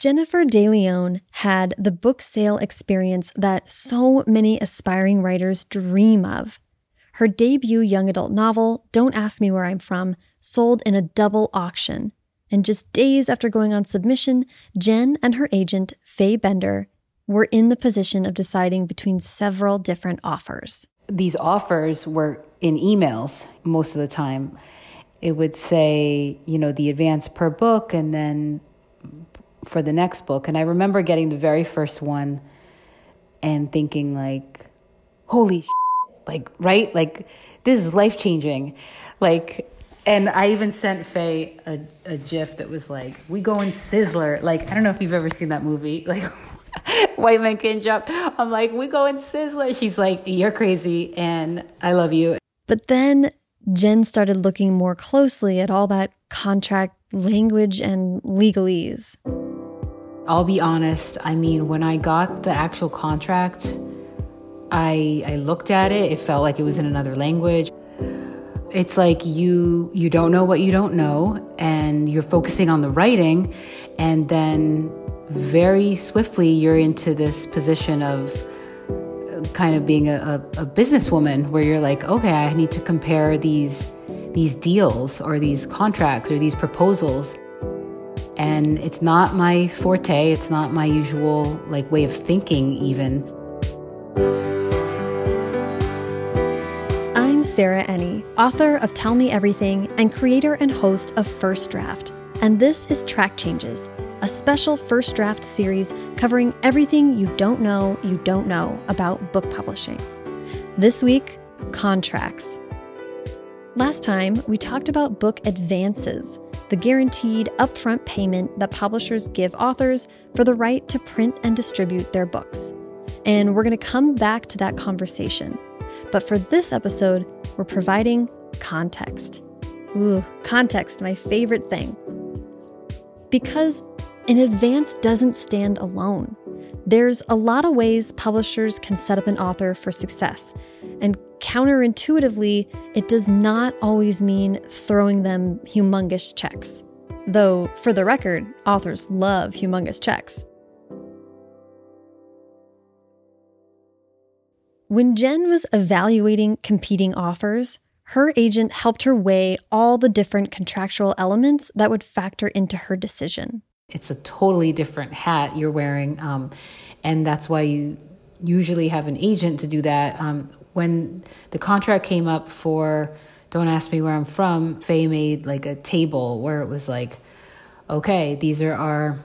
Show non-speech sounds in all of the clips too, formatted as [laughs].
Jennifer de Leon had the book sale experience that so many aspiring writers dream of. Her debut young adult novel, Don't Ask Me Where I'm From, sold in a double auction. And just days after going on submission, Jen and her agent, Faye Bender, were in the position of deciding between several different offers. These offers were in emails most of the time. It would say, you know, the advance per book and then for the next book. And I remember getting the very first one and thinking, like, holy like, right? Like, this is life changing. Like, and I even sent Faye a, a gif that was like, we go in Sizzler. Like, I don't know if you've ever seen that movie. [laughs] Like, White Man Can't Jump. I'm like, we go in Sizzler. She's like, you're crazy and I love you. But then Jen started looking more closely at all that contract language and legalese. I'll be honest. I mean, when I got the actual contract, I I looked at it. It felt like it was in another language. It's like you you don't know what you don't know, and you're focusing on the writing, and then very swiftly you're into this position of uh, kind of being a, a, a businesswoman where you're like, okay, I need to compare these these deals or these contracts or these proposals and it's not my forte. It's not my usual like way of thinking even. I'm sarah enni author of tell me everything and creator and host of first draft. And this is track changes a special first draft series covering everything you don't know you don't know about book publishing. This week contracts Last time, we talked about book advances, the guaranteed upfront payment that publishers give authors for the right to print and distribute their books. And we're going to come back to that conversation. But for this episode, we're providing context. Ooh, context, my favorite thing. Because an advance doesn't stand alone. There's a lot of ways publishers can set up an author for success, and counterintuitively, it does not always mean throwing them humongous checks. Though, for the record, authors love humongous checks. When Jen was evaluating competing offers, her agent helped her weigh all the different contractual elements that would factor into her decision. It's a totally different hat you're wearing, um, and that's why you usually have an agent to do that. Um, when the contract came up for Don't Ask Me Where I'm From, Faye made like a table where it was like, okay, these are our,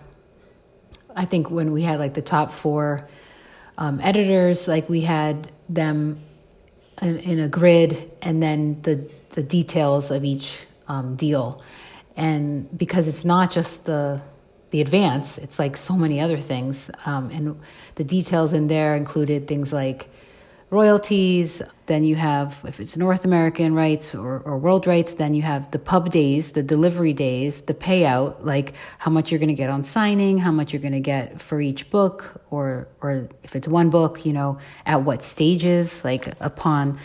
I think when we had like the top four um, editors, like we had them in, in, a grid and then the, the details of each um, deal. And because it's not just the the advance, it's like so many other things. Um, and the details in there included things like royalties. Then you have, if it's North American rights or, or world rights, then you have the pub days, the delivery days, the payout, like how much you're going to get on signing, how much you're going to get for each book, or or if it's one book, you know, at what stages, like upon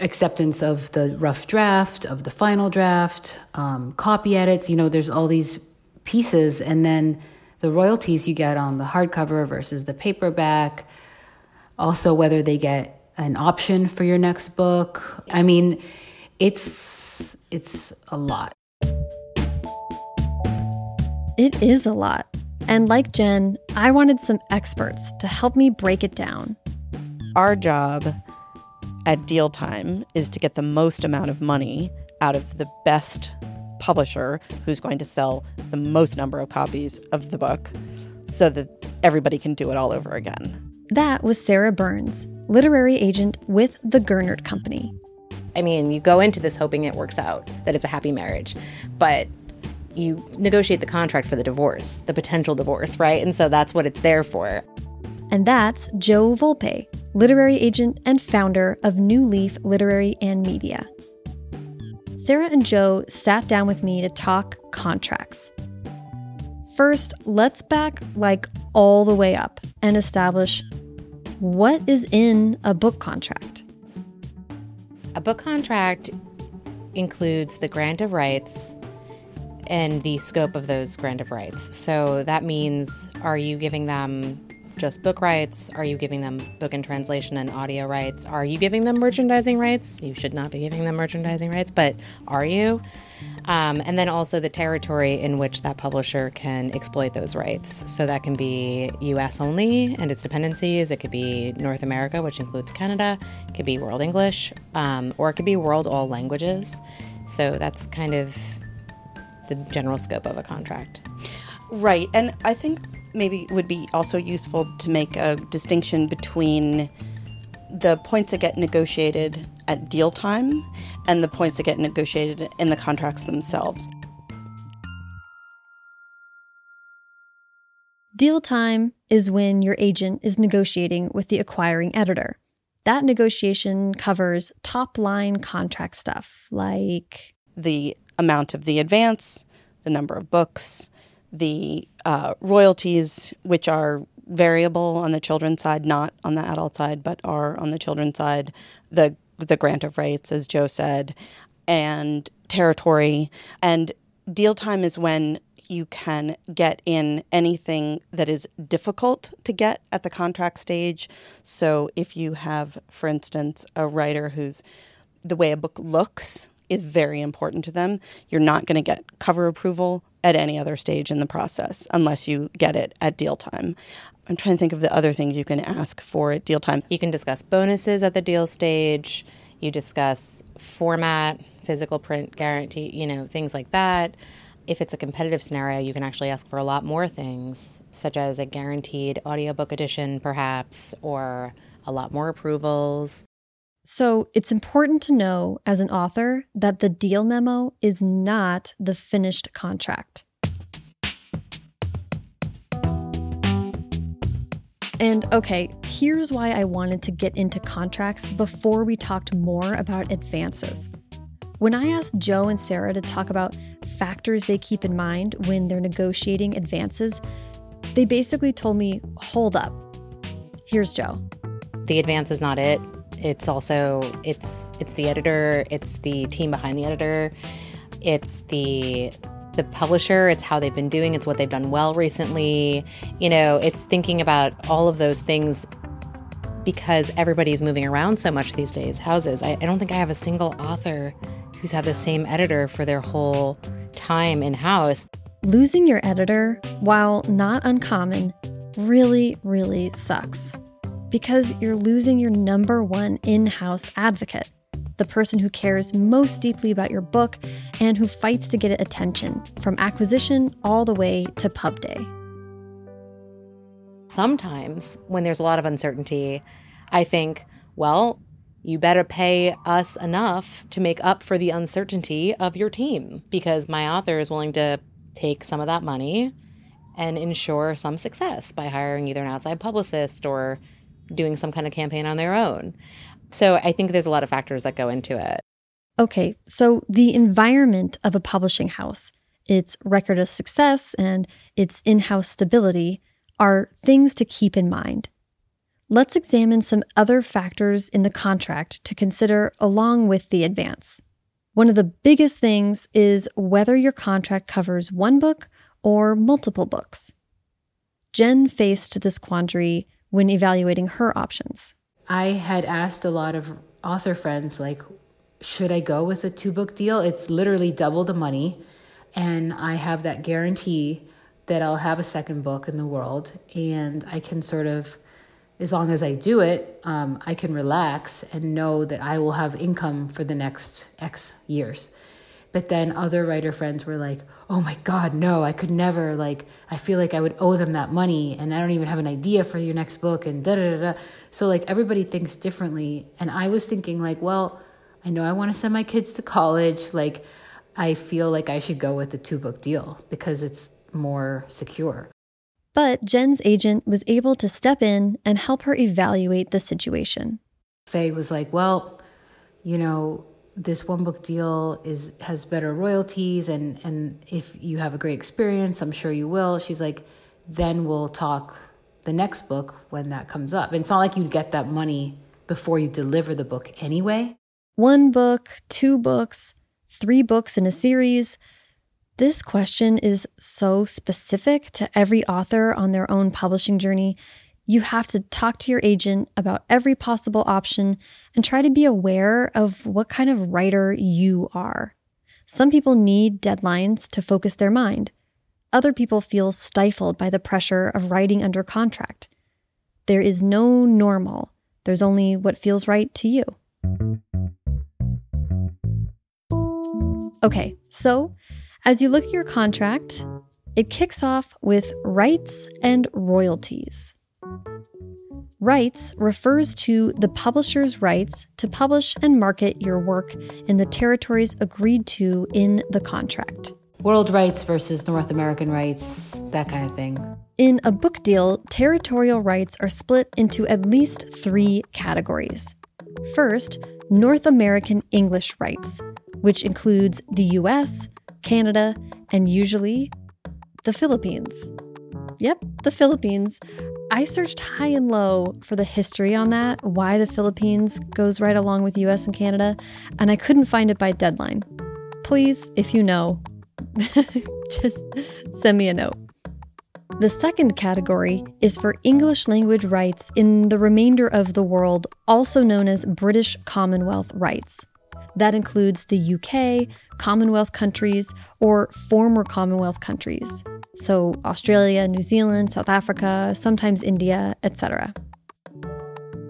acceptance of the rough draft, of the final draft, um, copy edits. You know, there's all these pieces, and then the royalties you get on the hardcover versus the paperback also whether they get an option for your next book. I mean, it's it's a lot. It is a lot. And like Jen, I wanted some experts to help me break it down. Our job at Deal Time is to get the most amount of money out of the best publisher who's going to sell the most number of copies of the book so that everybody can do it all over again. That was Sarah Burnes, literary agent with the Gernert Company. I mean, you go into this hoping it works out, that it's a happy marriage, but you negotiate the contract for the divorce, the potential divorce, right? And so that's what it's there for. And that's Jo Volpe, literary agent and founder of New Leaf Literary and Media. Sarah and Jo sat down with me to talk contracts. First, let's back like all the way up and establish what is in a book contract. A book contract includes the grant of rights, and the scope of those grant of rights. So that means are you giving them just book rights? Are you giving them book and translation and audio rights? Are you giving them merchandising rights? You should not be giving them merchandising rights, but are you? Um, and then also the territory in which that publisher can exploit those rights. So that can be US only and its dependencies. It could be North America, which includes Canada. It could be world English, um, or it could be world all languages. So that's kind of the general scope of a contract. Right. And I think maybe it would be also useful to make a distinction between the points that get negotiated at deal time and the points that get negotiated in the contracts themselves. Deal time is when your agent is negotiating with the acquiring editor. That negotiation covers top line contract stuff like the amount of the advance, the number of books, the uh, royalties, which are variable on the children's side, not on the adult side, but are on the children's side, the the grant of rights, as Jo said, and territory. And deal time is when you can get in anything that is difficult to get at the contract stage. So if you have, for instance, a writer who's the way a book looks is very important to them, you're not going to get cover approval at any other stage in the process unless you get it at deal time. I'm trying to think of the other things you can ask for at deal time. You can discuss bonuses at the deal stage. You discuss format, physical print guarantee, you know, things like that. If it's a competitive scenario, you can actually ask for a lot more things, such as a guaranteed audiobook edition, perhaps, or a lot more approvals. So it's important to know as an author that the deal memo is not the finished contract. And okay, here's why I wanted to get into contracts before we talked more about advances. When I asked Jo and Sarah to talk about factors they keep in mind when they're negotiating advances, they basically told me, hold up. Here's Jo. The advance is not it. It's also it's it's the editor, it's the team behind the editor, it's the the publisher, it's how they've been doing, it's what they've done well recently. You know, it's thinking about all of those things because everybody's moving around so much these days. Houses. I, I don't think I have a single author who's had the same editor for their whole time in house. Losing your editor, while not uncommon, really, really sucks because you're losing your number one in house advocate the person who cares most deeply about your book and who fights to get it attention, from acquisition all the way to pub day. Sometimes, when there's a lot of uncertainty, I think, well, you better pay us enough to make up for the uncertainty of your team because my author is willing to take some of that money and ensure some success by hiring either an outside publicist or doing some kind of campaign on their own. So I think there's a lot of factors that go into it. Okay, so the environment of a publishing house, its record of success, and its in house stability are things to keep in mind. Let's examine some other factors in the contract to consider along with the advance. One of the biggest things is whether your contract covers one book or multiple books. Jen faced this quandary when evaluating her options. I had asked a lot of author friends, like, should I go with a two book deal? It's literally double the money. And I have that guarantee that I'll have a second book in the world. And I can sort of, as long as I do it, um, I can relax and know that I will have income for the next X years. But then other writer friends were like, oh my God, no, I could never. Like, I feel like I would owe them that money and I don't even have an idea for your next book and da da da. da. So, like, everybody thinks differently. And I was thinking, like, well, I know I want to send my kids to college. Like, I feel like I should go with the two book deal because it's more secure. But Jen's agent was able to step in and help her evaluate the situation. Faye was like, well, you know, this one book deal is has better royalties and and if you have a great experience i'm sure you will. She's like then we'll talk the next book when that comes up. And it's not like you'd get that money before you deliver the book anyway. One book two books three books in a series. This question is so specific to every author on their own publishing journey. You have to talk to your agent about every possible option and try to be aware of what kind of writer you are. Some people need deadlines to focus their mind. Other people feel stifled by the pressure of writing under contract. There is no normal, there's only what feels right to you. Okay, so as you look at your contract, it kicks off with rights and royalties. Rights refers to the publisher's rights to publish and market your work in the territories agreed to in the contract. World rights versus North American rights, that kind of thing. In a book deal, territorial rights are split into at least three categories. First, North American English rights, which includes the US, Canada, and usually the Philippines. Yep, the Philippines. I searched high and low for the history on that, why the Philippines goes right along with US and Canada, and I couldn't find it by deadline. Please, if you know, [laughs] just send me a note. The second category is for English language rights in the remainder of the world, also known as British Commonwealth rights. That includes the UK, Commonwealth countries, or former Commonwealth countries. So, Australia, New Zealand, South Africa, sometimes India, etc.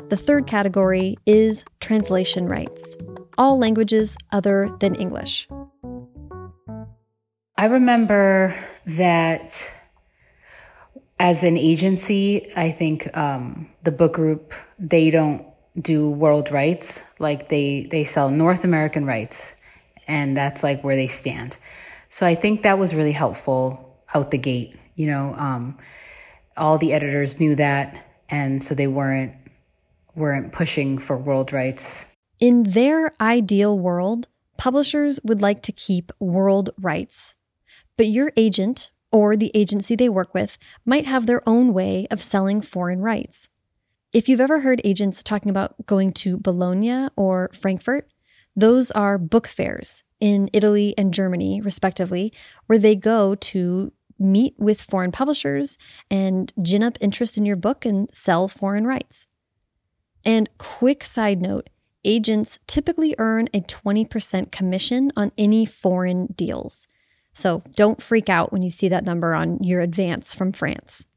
The third category is translation rights, all languages other than English. I remember that as an agency, I think um, the book group, they don't do world rights like they they sell north american rights and that's like where they stand. So i think that was really helpful out the gate you know um, all the editors knew that and so they weren't weren't pushing for world rights. In their ideal world publishers would like to keep world rights but your agent or the agency they work with might have their own way of selling foreign rights if you've ever heard agents talking about going to Bologna or Frankfurt, those are book fairs in Italy and Germany, respectively, where they go to meet with foreign publishers and gin up interest in your book and sell foreign rights. And quick side note agents typically earn a 20% commission on any foreign deals. So don't freak out when you see that number on your advance from France.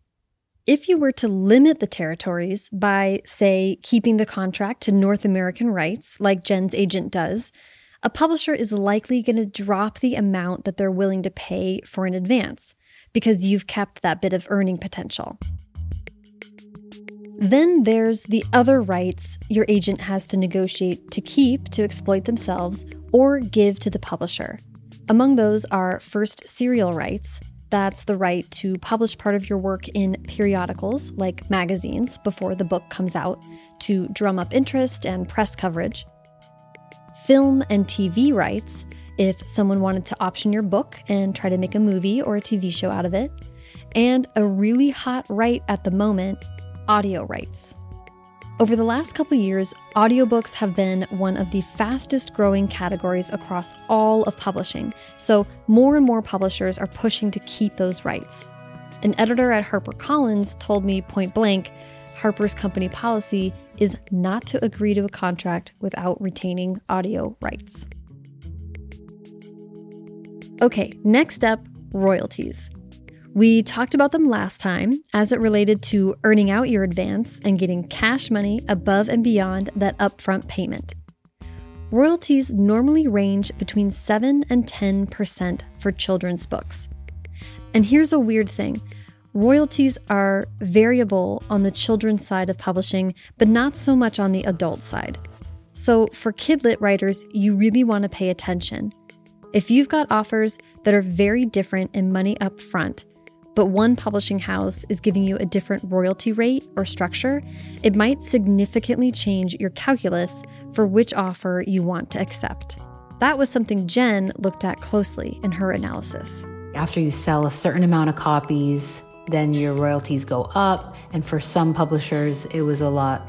If you were to limit the territories by, say, keeping the contract to North American rights, like Jen's agent does, a publisher is likely going to drop the amount that they're willing to pay for an advance because you've kept that bit of earning potential. Then there's the other rights your agent has to negotiate to keep to exploit themselves or give to the publisher. Among those are first serial rights, that's the right to publish part of your work in periodicals, like magazines, before the book comes out, to drum up interest and press coverage. Film and TV rights, if someone wanted to option your book and try to make a movie or a TV show out of it. And a really hot right at the moment audio rights. Over the last couple years, audiobooks have been one of the fastest growing categories across all of publishing, so more and more publishers are pushing to keep those rights. An editor at HarperCollins told me point blank Harper's company policy is not to agree to a contract without retaining audio rights. Okay, next up royalties. We talked about them last time as it related to earning out your advance and getting cash money above and beyond that upfront payment. Royalties normally range between 7 and 10% for children's books. And here's a weird thing royalties are variable on the children's side of publishing, but not so much on the adult side. So, for kidlit writers, you really want to pay attention. If you've got offers that are very different in money up front, but one publishing house is giving you a different royalty rate or structure, it might significantly change your calculus for which offer you want to accept. That was something Jen looked at closely in her analysis. After you sell a certain amount of copies, then your royalties go up. And for some publishers, it was a lot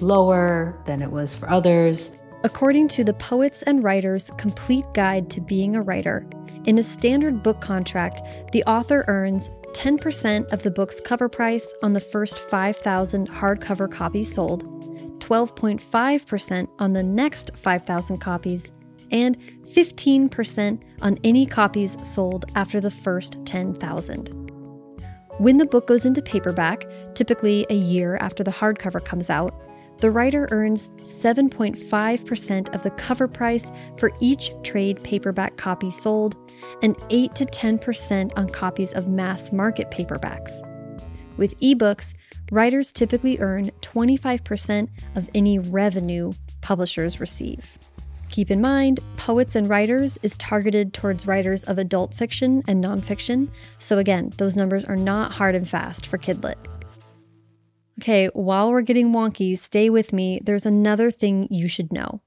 lower than it was for others. According to the Poets and Writers Complete Guide to Being a Writer, in a standard book contract, the author earns 10% of the book's cover price on the first 5,000 hardcover copies sold, 12.5% on the next 5,000 copies, and 15% on any copies sold after the first 10,000. When the book goes into paperback, typically a year after the hardcover comes out, the writer earns 7.5% of the cover price for each trade paperback copy sold and 8 to 10% on copies of mass market paperbacks. With ebooks, writers typically earn 25% of any revenue publishers receive. Keep in mind, Poets and Writers is targeted towards writers of adult fiction and nonfiction, so again, those numbers are not hard and fast for Kidlit. Okay, while we're getting wonky, stay with me. There's another thing you should know.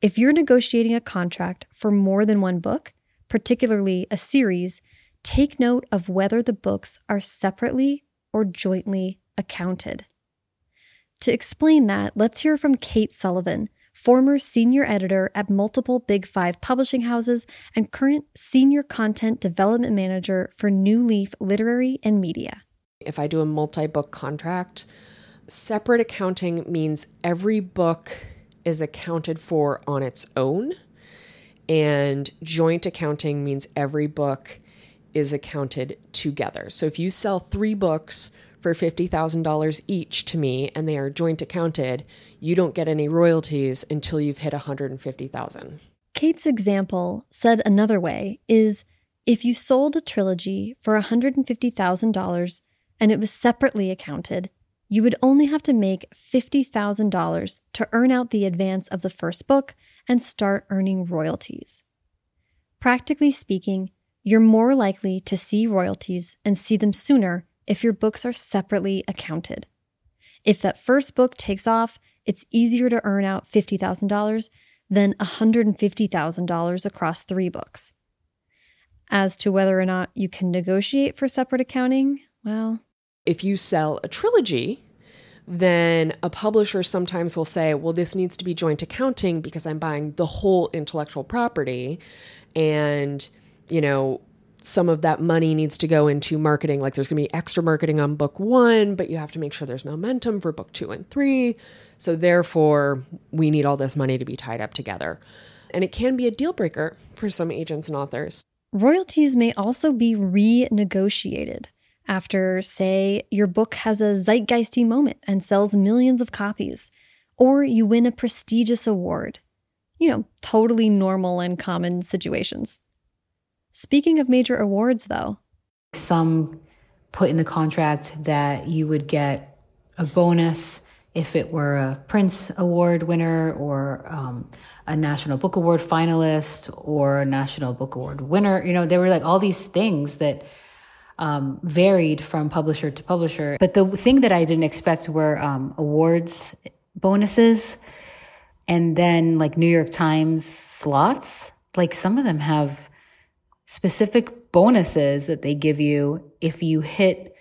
If you're negotiating a contract for more than one book, particularly a series, take note of whether the books are separately or jointly accounted. To explain that, let's hear from Kate Sullivan, former senior editor at multiple Big Five publishing houses and current senior content development manager for New Leaf Literary and Media. If I do a multi book contract, separate accounting means every book is accounted for on its own, and joint accounting means every book is accounted together. So if you sell three books for $50,000 each to me and they are joint accounted, you don't get any royalties until you've hit 150,000. Kate's example, said another way, is if you sold a trilogy for $150,000 and it was separately accounted, you would only have to make $50,000 to earn out the advance of the first book and start earning royalties. Practically speaking, you're more likely to see royalties and see them sooner if your books are separately accounted. If that first book takes off, it's easier to earn out $50,000 than $150,000 across three books. As to whether or not you can negotiate for separate accounting, well, if you sell a trilogy, then a publisher sometimes will say, well, this needs to be joint accounting because I'm buying the whole intellectual property. And, you know, some of that money needs to go into marketing. Like there's going to be extra marketing on book one, but you have to make sure there's momentum for book two and three. So therefore, we need all this money to be tied up together. And it can be a deal breaker for some agents and authors. Royalties may also be renegotiated after, say, your book has a zeitgeisty moment and sells millions of copies, or you win a prestigious award. You know, totally normal and common situations. Speaking of major awards, though, some put in the contract that you would get a bonus if it were a Printz Award winner or um, a National Book Award finalist or a National Book Award winner. You know, there were like all these things that um, varied from publisher to publisher. But the thing that I didn't expect were um, awards bonuses and then like New York Times slots. Like some of them have specific bonuses that they give you if you hit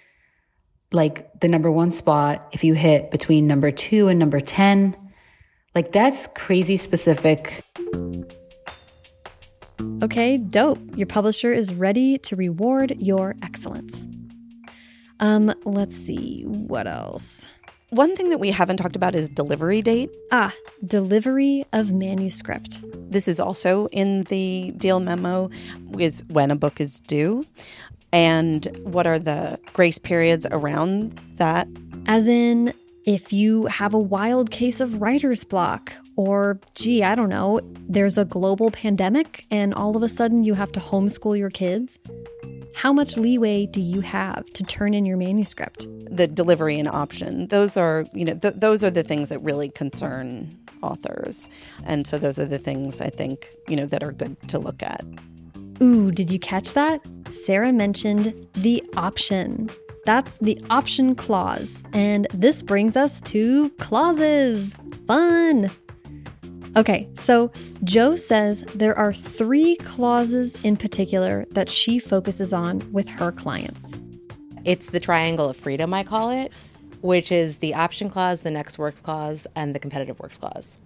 like the number one spot, if you hit between number two and number 10. Like that's crazy specific. Okay, dope. Your publisher is ready to reward your excellence. Um, let's see, what else? One thing that we haven't talked about is delivery date. Ah, delivery of manuscript. This is also in the deal memo is when a book is due and what are the grace periods around that? As in if you have a wild case of writer's block, or gee, I don't know, there's a global pandemic and all of a sudden you have to homeschool your kids, how much leeway do you have to turn in your manuscript? The delivery and option, those are, you know, th- those are the things that really concern authors. And so those are the things I think, you know, that are good to look at. Ooh, did you catch that? Sarah mentioned the option. That's the option clause. And this brings us to clauses. Fun! Okay, so Jo says there are three clauses in particular that she focuses on with her clients. It's the triangle of freedom, I call it, which is the option clause, the next works clause, and the competitive works clause.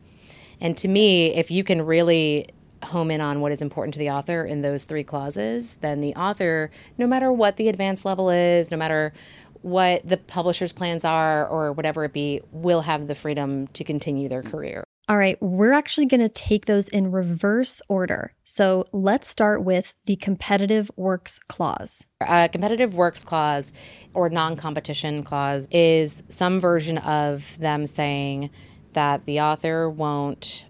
And to me, if you can really home in on what is important to the author in those three clauses, then the author, no matter what the advanced level is, no matter what the publisher's plans are or whatever it be, will have the freedom to continue their career. All right, we're actually going to take those in reverse order. So let's start with the competitive works clause. A competitive works clause or non competition clause is some version of them saying that the author won't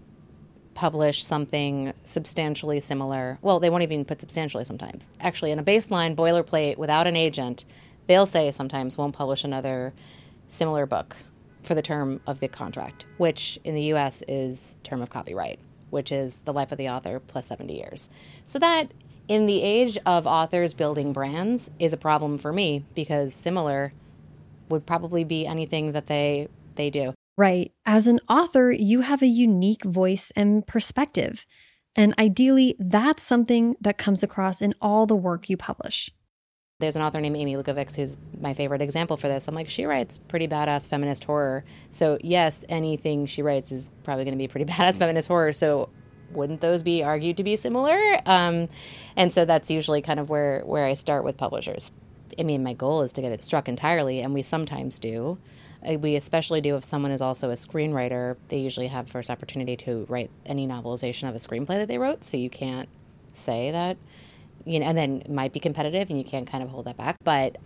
publish something substantially similar. Well, they won't even put substantially sometimes. Actually, in a baseline boilerplate without an agent, they'll say sometimes won't publish another similar book for the term of the contract, which in the US is term of copyright, which is the life of the author plus 70 years. So that in the age of authors building brands is a problem for me because similar would probably be anything that they they do. Right. As an author, you have a unique voice and perspective. And ideally, that's something that comes across in all the work you publish. There's an author named Amy Lukavics who's my favorite example for this. I'm like, she writes pretty badass feminist horror. So, yes, anything she writes is probably going to be pretty [laughs] badass feminist horror. So, wouldn't those be argued to be similar? Um, and so that's usually kind of where, where I start with publishers. I mean, my goal is to get it struck entirely, and we sometimes do. Uh, we especially do if someone is also a screenwriter. They usually have first opportunity to write any novelization of a screenplay that they wrote, so you can't say that you know, and then might be competitive and you can't kind of hold that back. But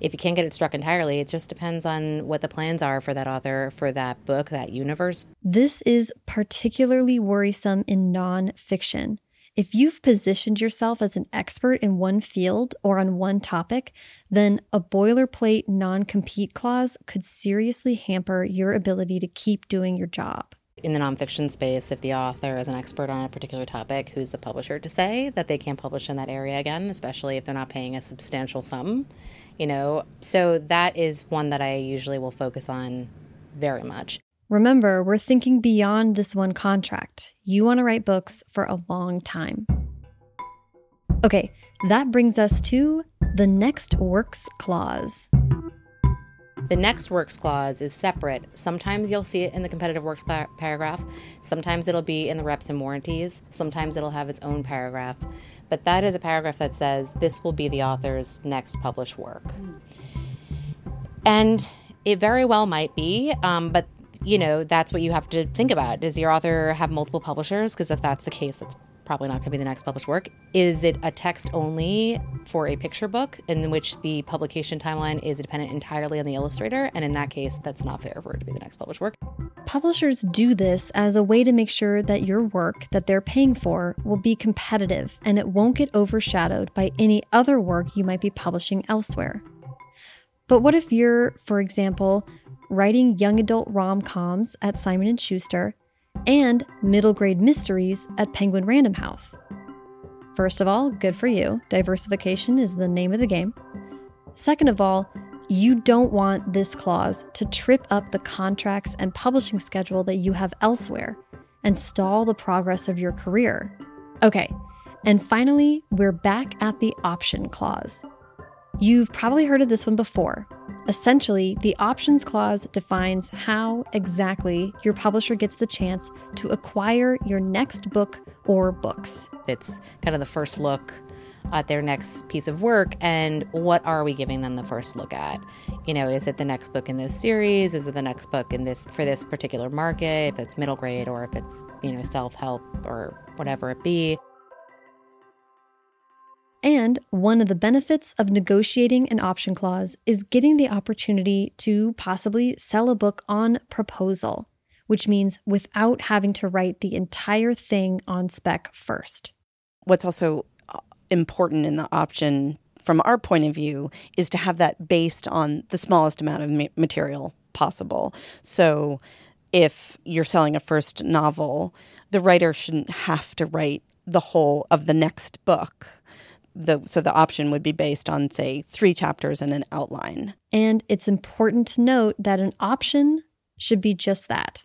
if you can't get it struck entirely, it just depends on what the plans are for that author, for that book, that universe. This is particularly worrisome in nonfiction. If you've positioned yourself as an expert in one field or on one topic, then a boilerplate non compete clause could seriously hamper your ability to keep doing your job in the nonfiction space, if the author is an expert on a particular topic, who's the publisher to say that they can't publish in that area again, especially if they're not paying a substantial sum, you know? So that is one that I usually will focus on very much. Remember, we're thinking beyond this one contract. You want to write books for a long time. Okay, that brings us to the next works clause. The next works clause is separate. Sometimes you'll see it in the competitive works paragraph. Sometimes it'll be in the reps and warranties. Sometimes it'll have its own paragraph. But that is a paragraph that says this will be the author's next published work. And it very well might be, um, but you know, that's what you have to think about. Does your author have multiple publishers? Because if that's the case, that's probably not going to be the next published work. Is it a text only for a picture book in which the publication timeline is dependent entirely on the illustrator? And in that case, that's not fair for it to be the next published work. Publishers do this as a way to make sure that your work that they're paying for will be competitive and it won't get overshadowed by any other work you might be publishing elsewhere. But what if you're, for example, writing young adult rom-coms at Simon & Schuster and middle grade mysteries at Penguin Random House. First of all, good for you. Diversification is the name of the game. Second of all, you don't want this clause to trip up the contracts and publishing schedule that you have elsewhere and stall the progress of your career. Okay, and finally, we're back at the option clause. You've probably heard of this one before. Essentially, the options clause defines how exactly your publisher gets the chance to acquire your next book or books. It's kind of the first look at their next piece of work and what are we giving them the first look at? You know is it the next book in this series? Is it the next book in this for this particular market if it's middle grade or if it's you know self-help or whatever it be and one of the benefits of negotiating an option clause is getting the opportunity to possibly sell a book on proposal, which means without having to write the entire thing on spec first. What's also uh, important in the option from our point of view is to have that based on the smallest amount of material possible. So if you're selling a first novel, the writer shouldn't have to write the whole of the next book the so the option would be based on say 3 chapters and an outline. And it's important to note that an option should be just that,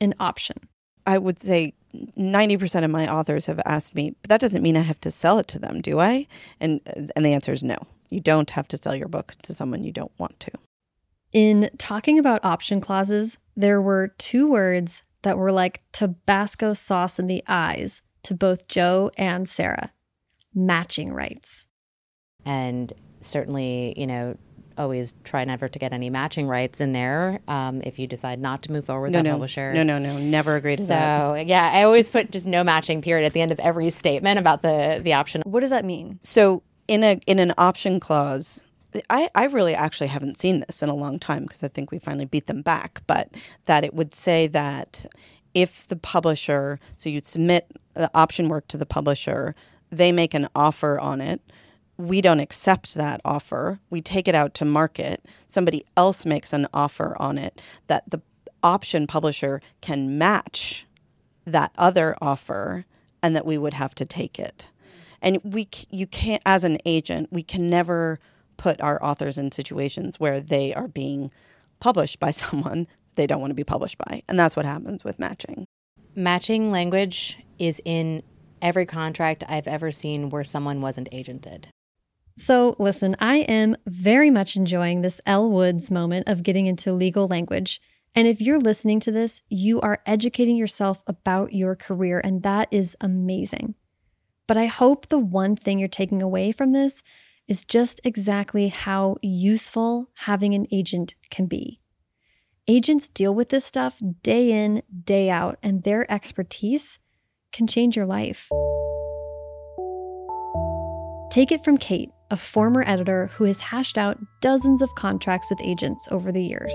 an option. I would say 90% of my authors have asked me, but that doesn't mean I have to sell it to them, do I? And and the answer is no. You don't have to sell your book to someone you don't want to. In talking about option clauses, there were two words that were like Tabasco sauce in the eyes to both Jo and Sarah matching rights. And certainly, you know, always try never to get any matching rights in there um, if you decide not to move forward with No, that no, publisher. no, no, no. Never agree to that. So yeah, I always put just no matching period at the end of every statement about the the option. What does that mean? So in a in an option clause, I, I really actually haven't seen this in a long time because I think we finally beat them back. But that it would say that if the publisher, so you submit the option work to the publisher, they make an offer on it. We don't accept that offer. We take it out to market. Somebody else makes an offer on it that the option publisher can match that other offer and that we would have to take it. And we you can't as an agent, we can never put our authors in situations where they are being published by [laughs] someone they don't want to be published by. And that's what happens with matching. Matching language is in every contract I've ever seen where someone wasn't agented. So, listen, I am very much enjoying this Elle Woods moment of getting into legal language. And if you're listening to this, you are educating yourself about your career, and that is amazing. But I hope the one thing you're taking away from this is just exactly how useful having an agent can be. Agents deal with this stuff day in, day out, and their expertise can change your life. Take it from Kate, a former editor who has hashed out dozens of contracts with agents over the years.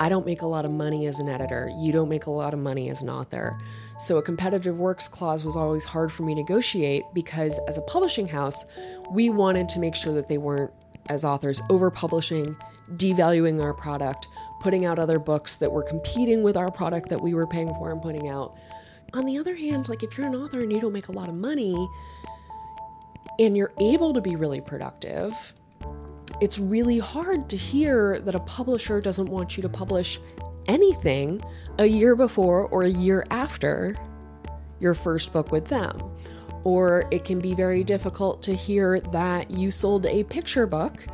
I don't make a lot of money as an editor. You don't make a lot of money as an author. So a competitive works clause was always hard for me to negotiate because as a publishing house, we wanted to make sure that they weren't, as authors, over publishing, devaluing our product, putting out other books that were competing with our product that we were paying for and putting out. On the other hand, like if you're an author and you don't make a lot of money and you're able to be really productive, it's really hard to hear that a publisher doesn't want you to publish anything a year before or a year after your first book with them. Or it can be very difficult to hear that you sold a picture book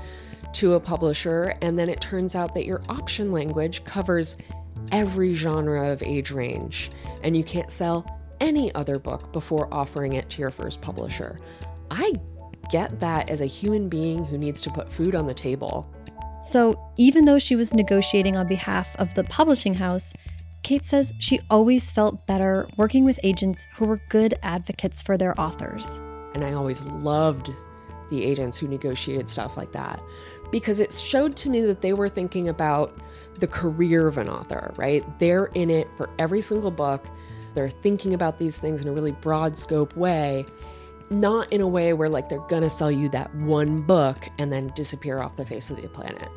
to a publisher and then it turns out that your option language covers every genre of age range and you can't sell any other book before offering it to your first publisher. I get that as a human being who needs to put food on the table. So, even though she was negotiating on behalf of the publishing house, Kate says she always felt better working with agents who were good advocates for their authors. And I always loved the agents who negotiated stuff like that because it showed to me that they were thinking about the career of an author, right? They're in it for every single book. They're thinking about these things in a really broad scope way not in a way where like they're gonna sell you that one book and then disappear off the face of the planet.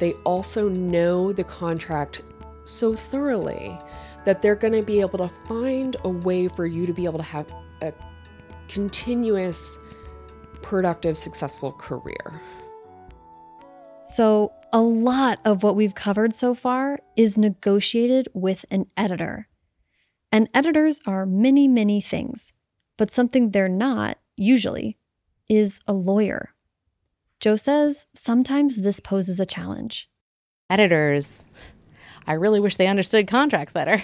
They also know the contract so thoroughly that they're gonna be able to find a way for you to be able to have a continuous, productive, successful career. So, a lot of what we've covered so far is negotiated with an editor. And editors are many, many things, but something they're not, usually, is a lawyer. Jo says sometimes this poses a challenge. Editors, I really wish they understood contracts better.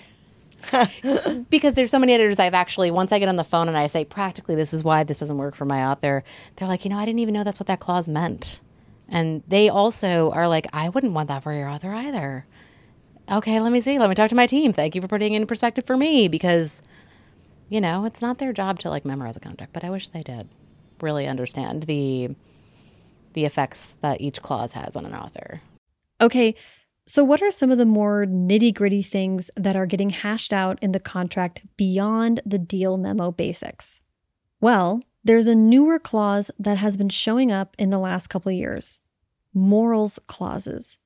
[laughs] because there's so many editors I've actually once I get on the phone and I say practically this is why this doesn't work for my author, they're like, you know, I didn't even know that's what that clause meant. And they also are like, I wouldn't want that for your author either. Okay, let me see. Let me talk to my team. Thank you for putting in perspective for me because, you know, it's not their job to like memorize a contract, but I wish they did really understand the the effects that each clause has on an author. Okay, so what are some of the more nitty gritty things that are getting hashed out in the contract beyond the deal memo basics? Well, there's a newer clause that has been showing up in the last couple years morals clauses.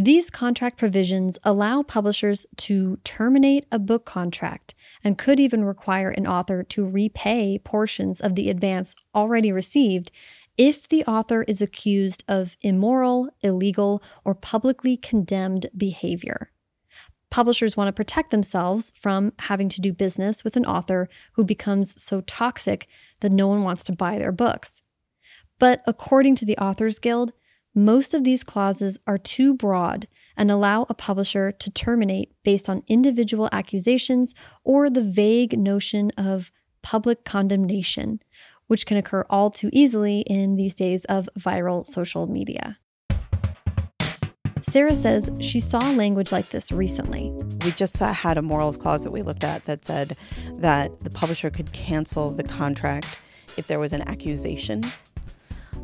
These contract provisions allow publishers to terminate a book contract and could even require an author to repay portions of the advance already received if the author is accused of immoral, illegal, or publicly condemned behavior. Publishers want to protect themselves from having to do business with an author who becomes so toxic that no one wants to buy their books. But according to the Authors Guild, Most of these clauses are too broad and allow a publisher to terminate based on individual accusations or the vague notion of public condemnation, which can occur all too easily in these days of viral social media. Sarah says she saw language like this recently. We just had a morals clause that we looked at that said that the publisher could cancel the contract if there was an accusation,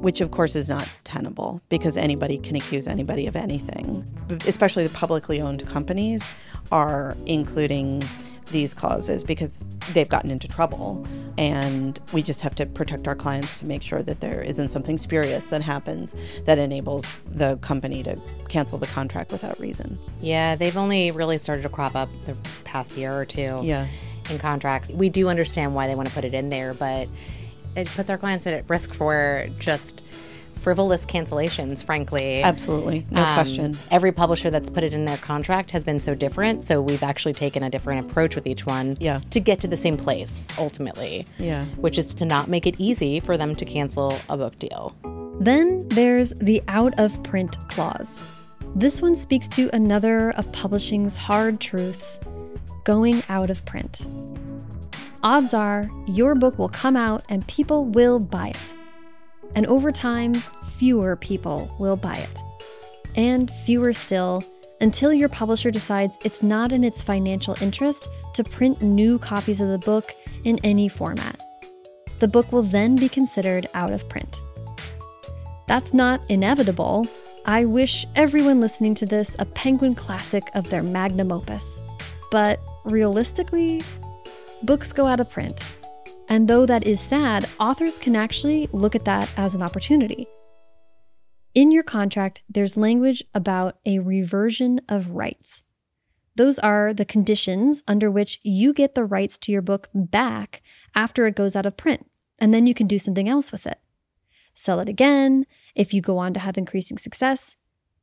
which of course is not tenable because anybody can accuse anybody of anything. Especially the publicly owned companies are including these clauses because they've gotten into trouble. And we just have to protect our clients to make sure that there isn't something spurious that happens that enables the company to cancel the contract without reason. Yeah, they've only really started to crop up the past year or two Yeah. in contracts. We do understand why they want to put it in there, but it puts our clients at risk for just frivolous cancellations, frankly. Absolutely. No Um, question. Every publisher that's put it in their contract has been so different. So we've actually taken a different approach with each one Yeah. to get to the same place ultimately. Yeah. Which is to not make it easy for them to cancel a book deal. Then there's the out of print clause. This one speaks to another of publishing's hard truths going out of print. Odds are your book will come out and people will buy it. And over time, fewer people will buy it. And fewer still, until your publisher decides it's not in its financial interest to print new copies of the book in any format. The book will then be considered out of print. That's not inevitable. I wish everyone listening to this a Penguin classic of their magnum opus. But realistically, books go out of print. And though that is sad, authors can actually look at that as an opportunity. In your contract, there's language about a reversion of rights. Those are the conditions under which you get the rights to your book back after it goes out of print, and then you can do something else with it. Sell it again if you go on to have increasing success,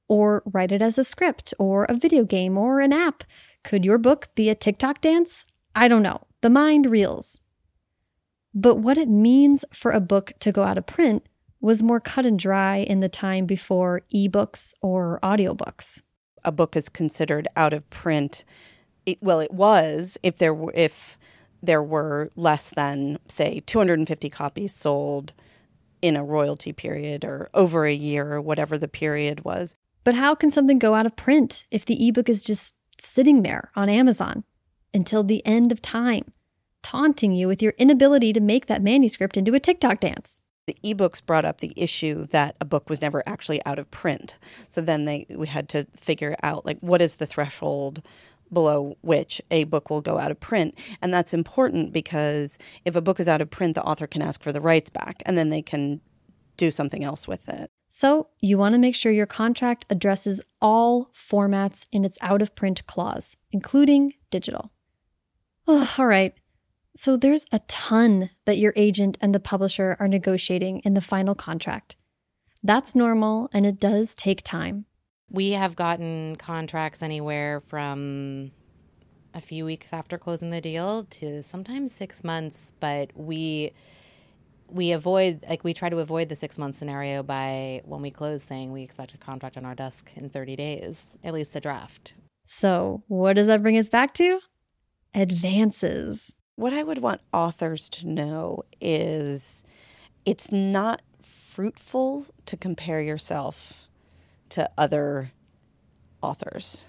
or write it as a script or a video game or an app. Could your book be a TikTok dance? I don't know. The mind reels. But what it means for a book to go out of print was more cut and dry in the time before ebooks or audiobooks. a book is considered out of print. It, well, it was if there were if there were less than say 250 copies sold in a royalty period or over a year or whatever the period was. But how can something go out of print if the ebook is just sitting there on Amazon until the end of time, taunting you with your inability to make that manuscript into a TikTok dance? The ebooks brought up the issue that a book was never actually out of print. So then they we had to figure out like what is the threshold below which a book will go out of print. And that's important because if a book is out of print, the author can ask for the rights back and then they can do something else with it. So, you want to make sure your contract addresses all formats in its out of print clause, including digital. Ugh, all right. So, there's a ton that your agent and the publisher are negotiating in the final contract. That's normal and it does take time. We have gotten contracts anywhere from a few weeks after closing the deal to sometimes six months, but we we avoid like we try to avoid the six month scenario by when we close saying we expect a contract on our desk in 30 days, at least a draft. So, what does that bring us back to? Advances. What I would want authors to know is it's not fruitful to compare yourself to other authors.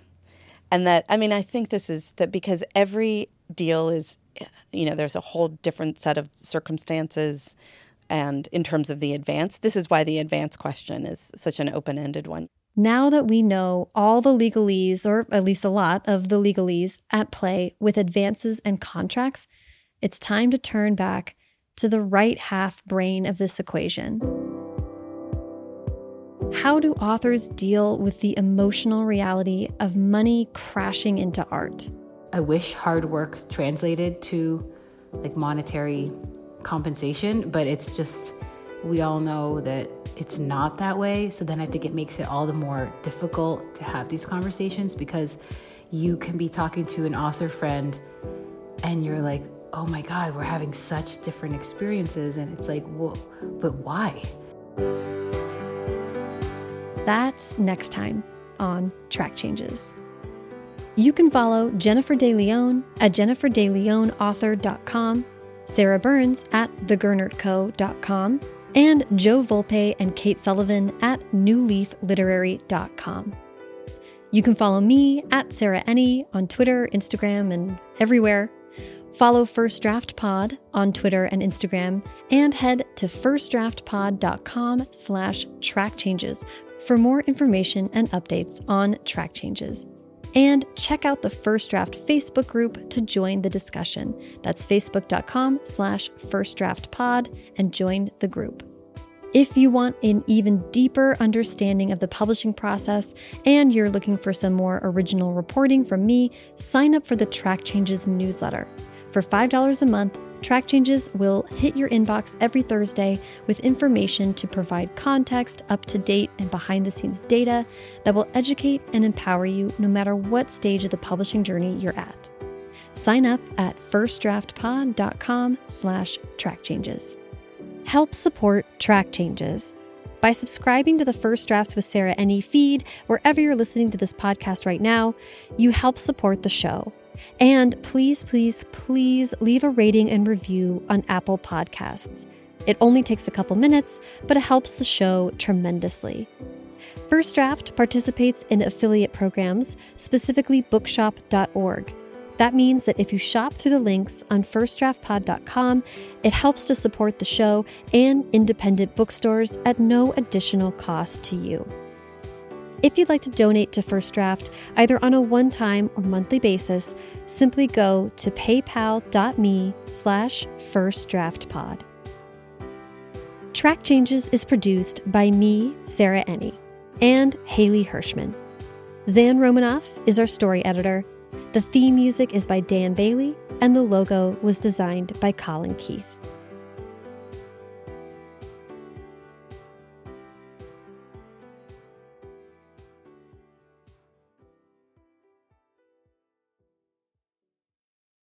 And that, I mean, I think this is that because every deal is, you know, there's a whole different set of circumstances. And in terms of the advance, this is why the advance question is such an open ended one. Now that we know all the legalese, or at least a lot of the legalese at play with advances and contracts, it's time to turn back to the right half brain of this equation. How do authors deal with the emotional reality of money crashing into art? I wish hard work translated to like monetary compensation, but it's just, we all know that it's not that way. So then I think it makes it all the more difficult to have these conversations because you can be talking to an author friend and you're like, oh my God, we're having such different experiences. And it's like, well, but why? That's next time on Track Changes. You can follow Jennifer de Leon at jenniferdeleonauthor.com, Sarah Burnes at thegernertco.com, and Jo Volpe and Kate Sullivan at newleafliterary.com. You can follow me at Sarah Enni on Twitter, Instagram, and everywhere. Follow First Draft Pod on Twitter and Instagram, and head to firstdraftpod.com slash track changes for more information and updates on track changes. And check out the First Draft Facebook group to join the discussion. That's facebook.com slash firstdraftpod and join the group. If you want an even deeper understanding of the publishing process and you're looking for some more original reporting from me, sign up for the Track Changes newsletter. For $5 a month, Track Changes will hit your inbox every Thursday with information to provide context, up to date, and behind the scenes data that will educate and empower you no matter what stage of the publishing journey you're at. Sign up at firstdraftpod.com slash track changes. Help support Track Changes by subscribing to the First Draft with Sarah Enni feed wherever you're listening to this podcast right now. You help support the show. And please, please, please leave a rating and review on Apple Podcasts. It only takes a couple minutes, but it helps the show tremendously. First Draft participates in affiliate programs, specifically bookshop.org. That means that if you shop through the links on firstdraftpod.com, it helps to support the show and independent bookstores at no additional cost to you. If you'd like to donate to First Draft, either on a one-time or monthly basis, simply go to paypal.me slash firstdraftpod. Track Changes is produced by me, Sarah Enni, and Haley Hirschman. Zan Romanoff is our story editor. The theme music is by Dan Bailey, and the logo was designed by Colin Keith.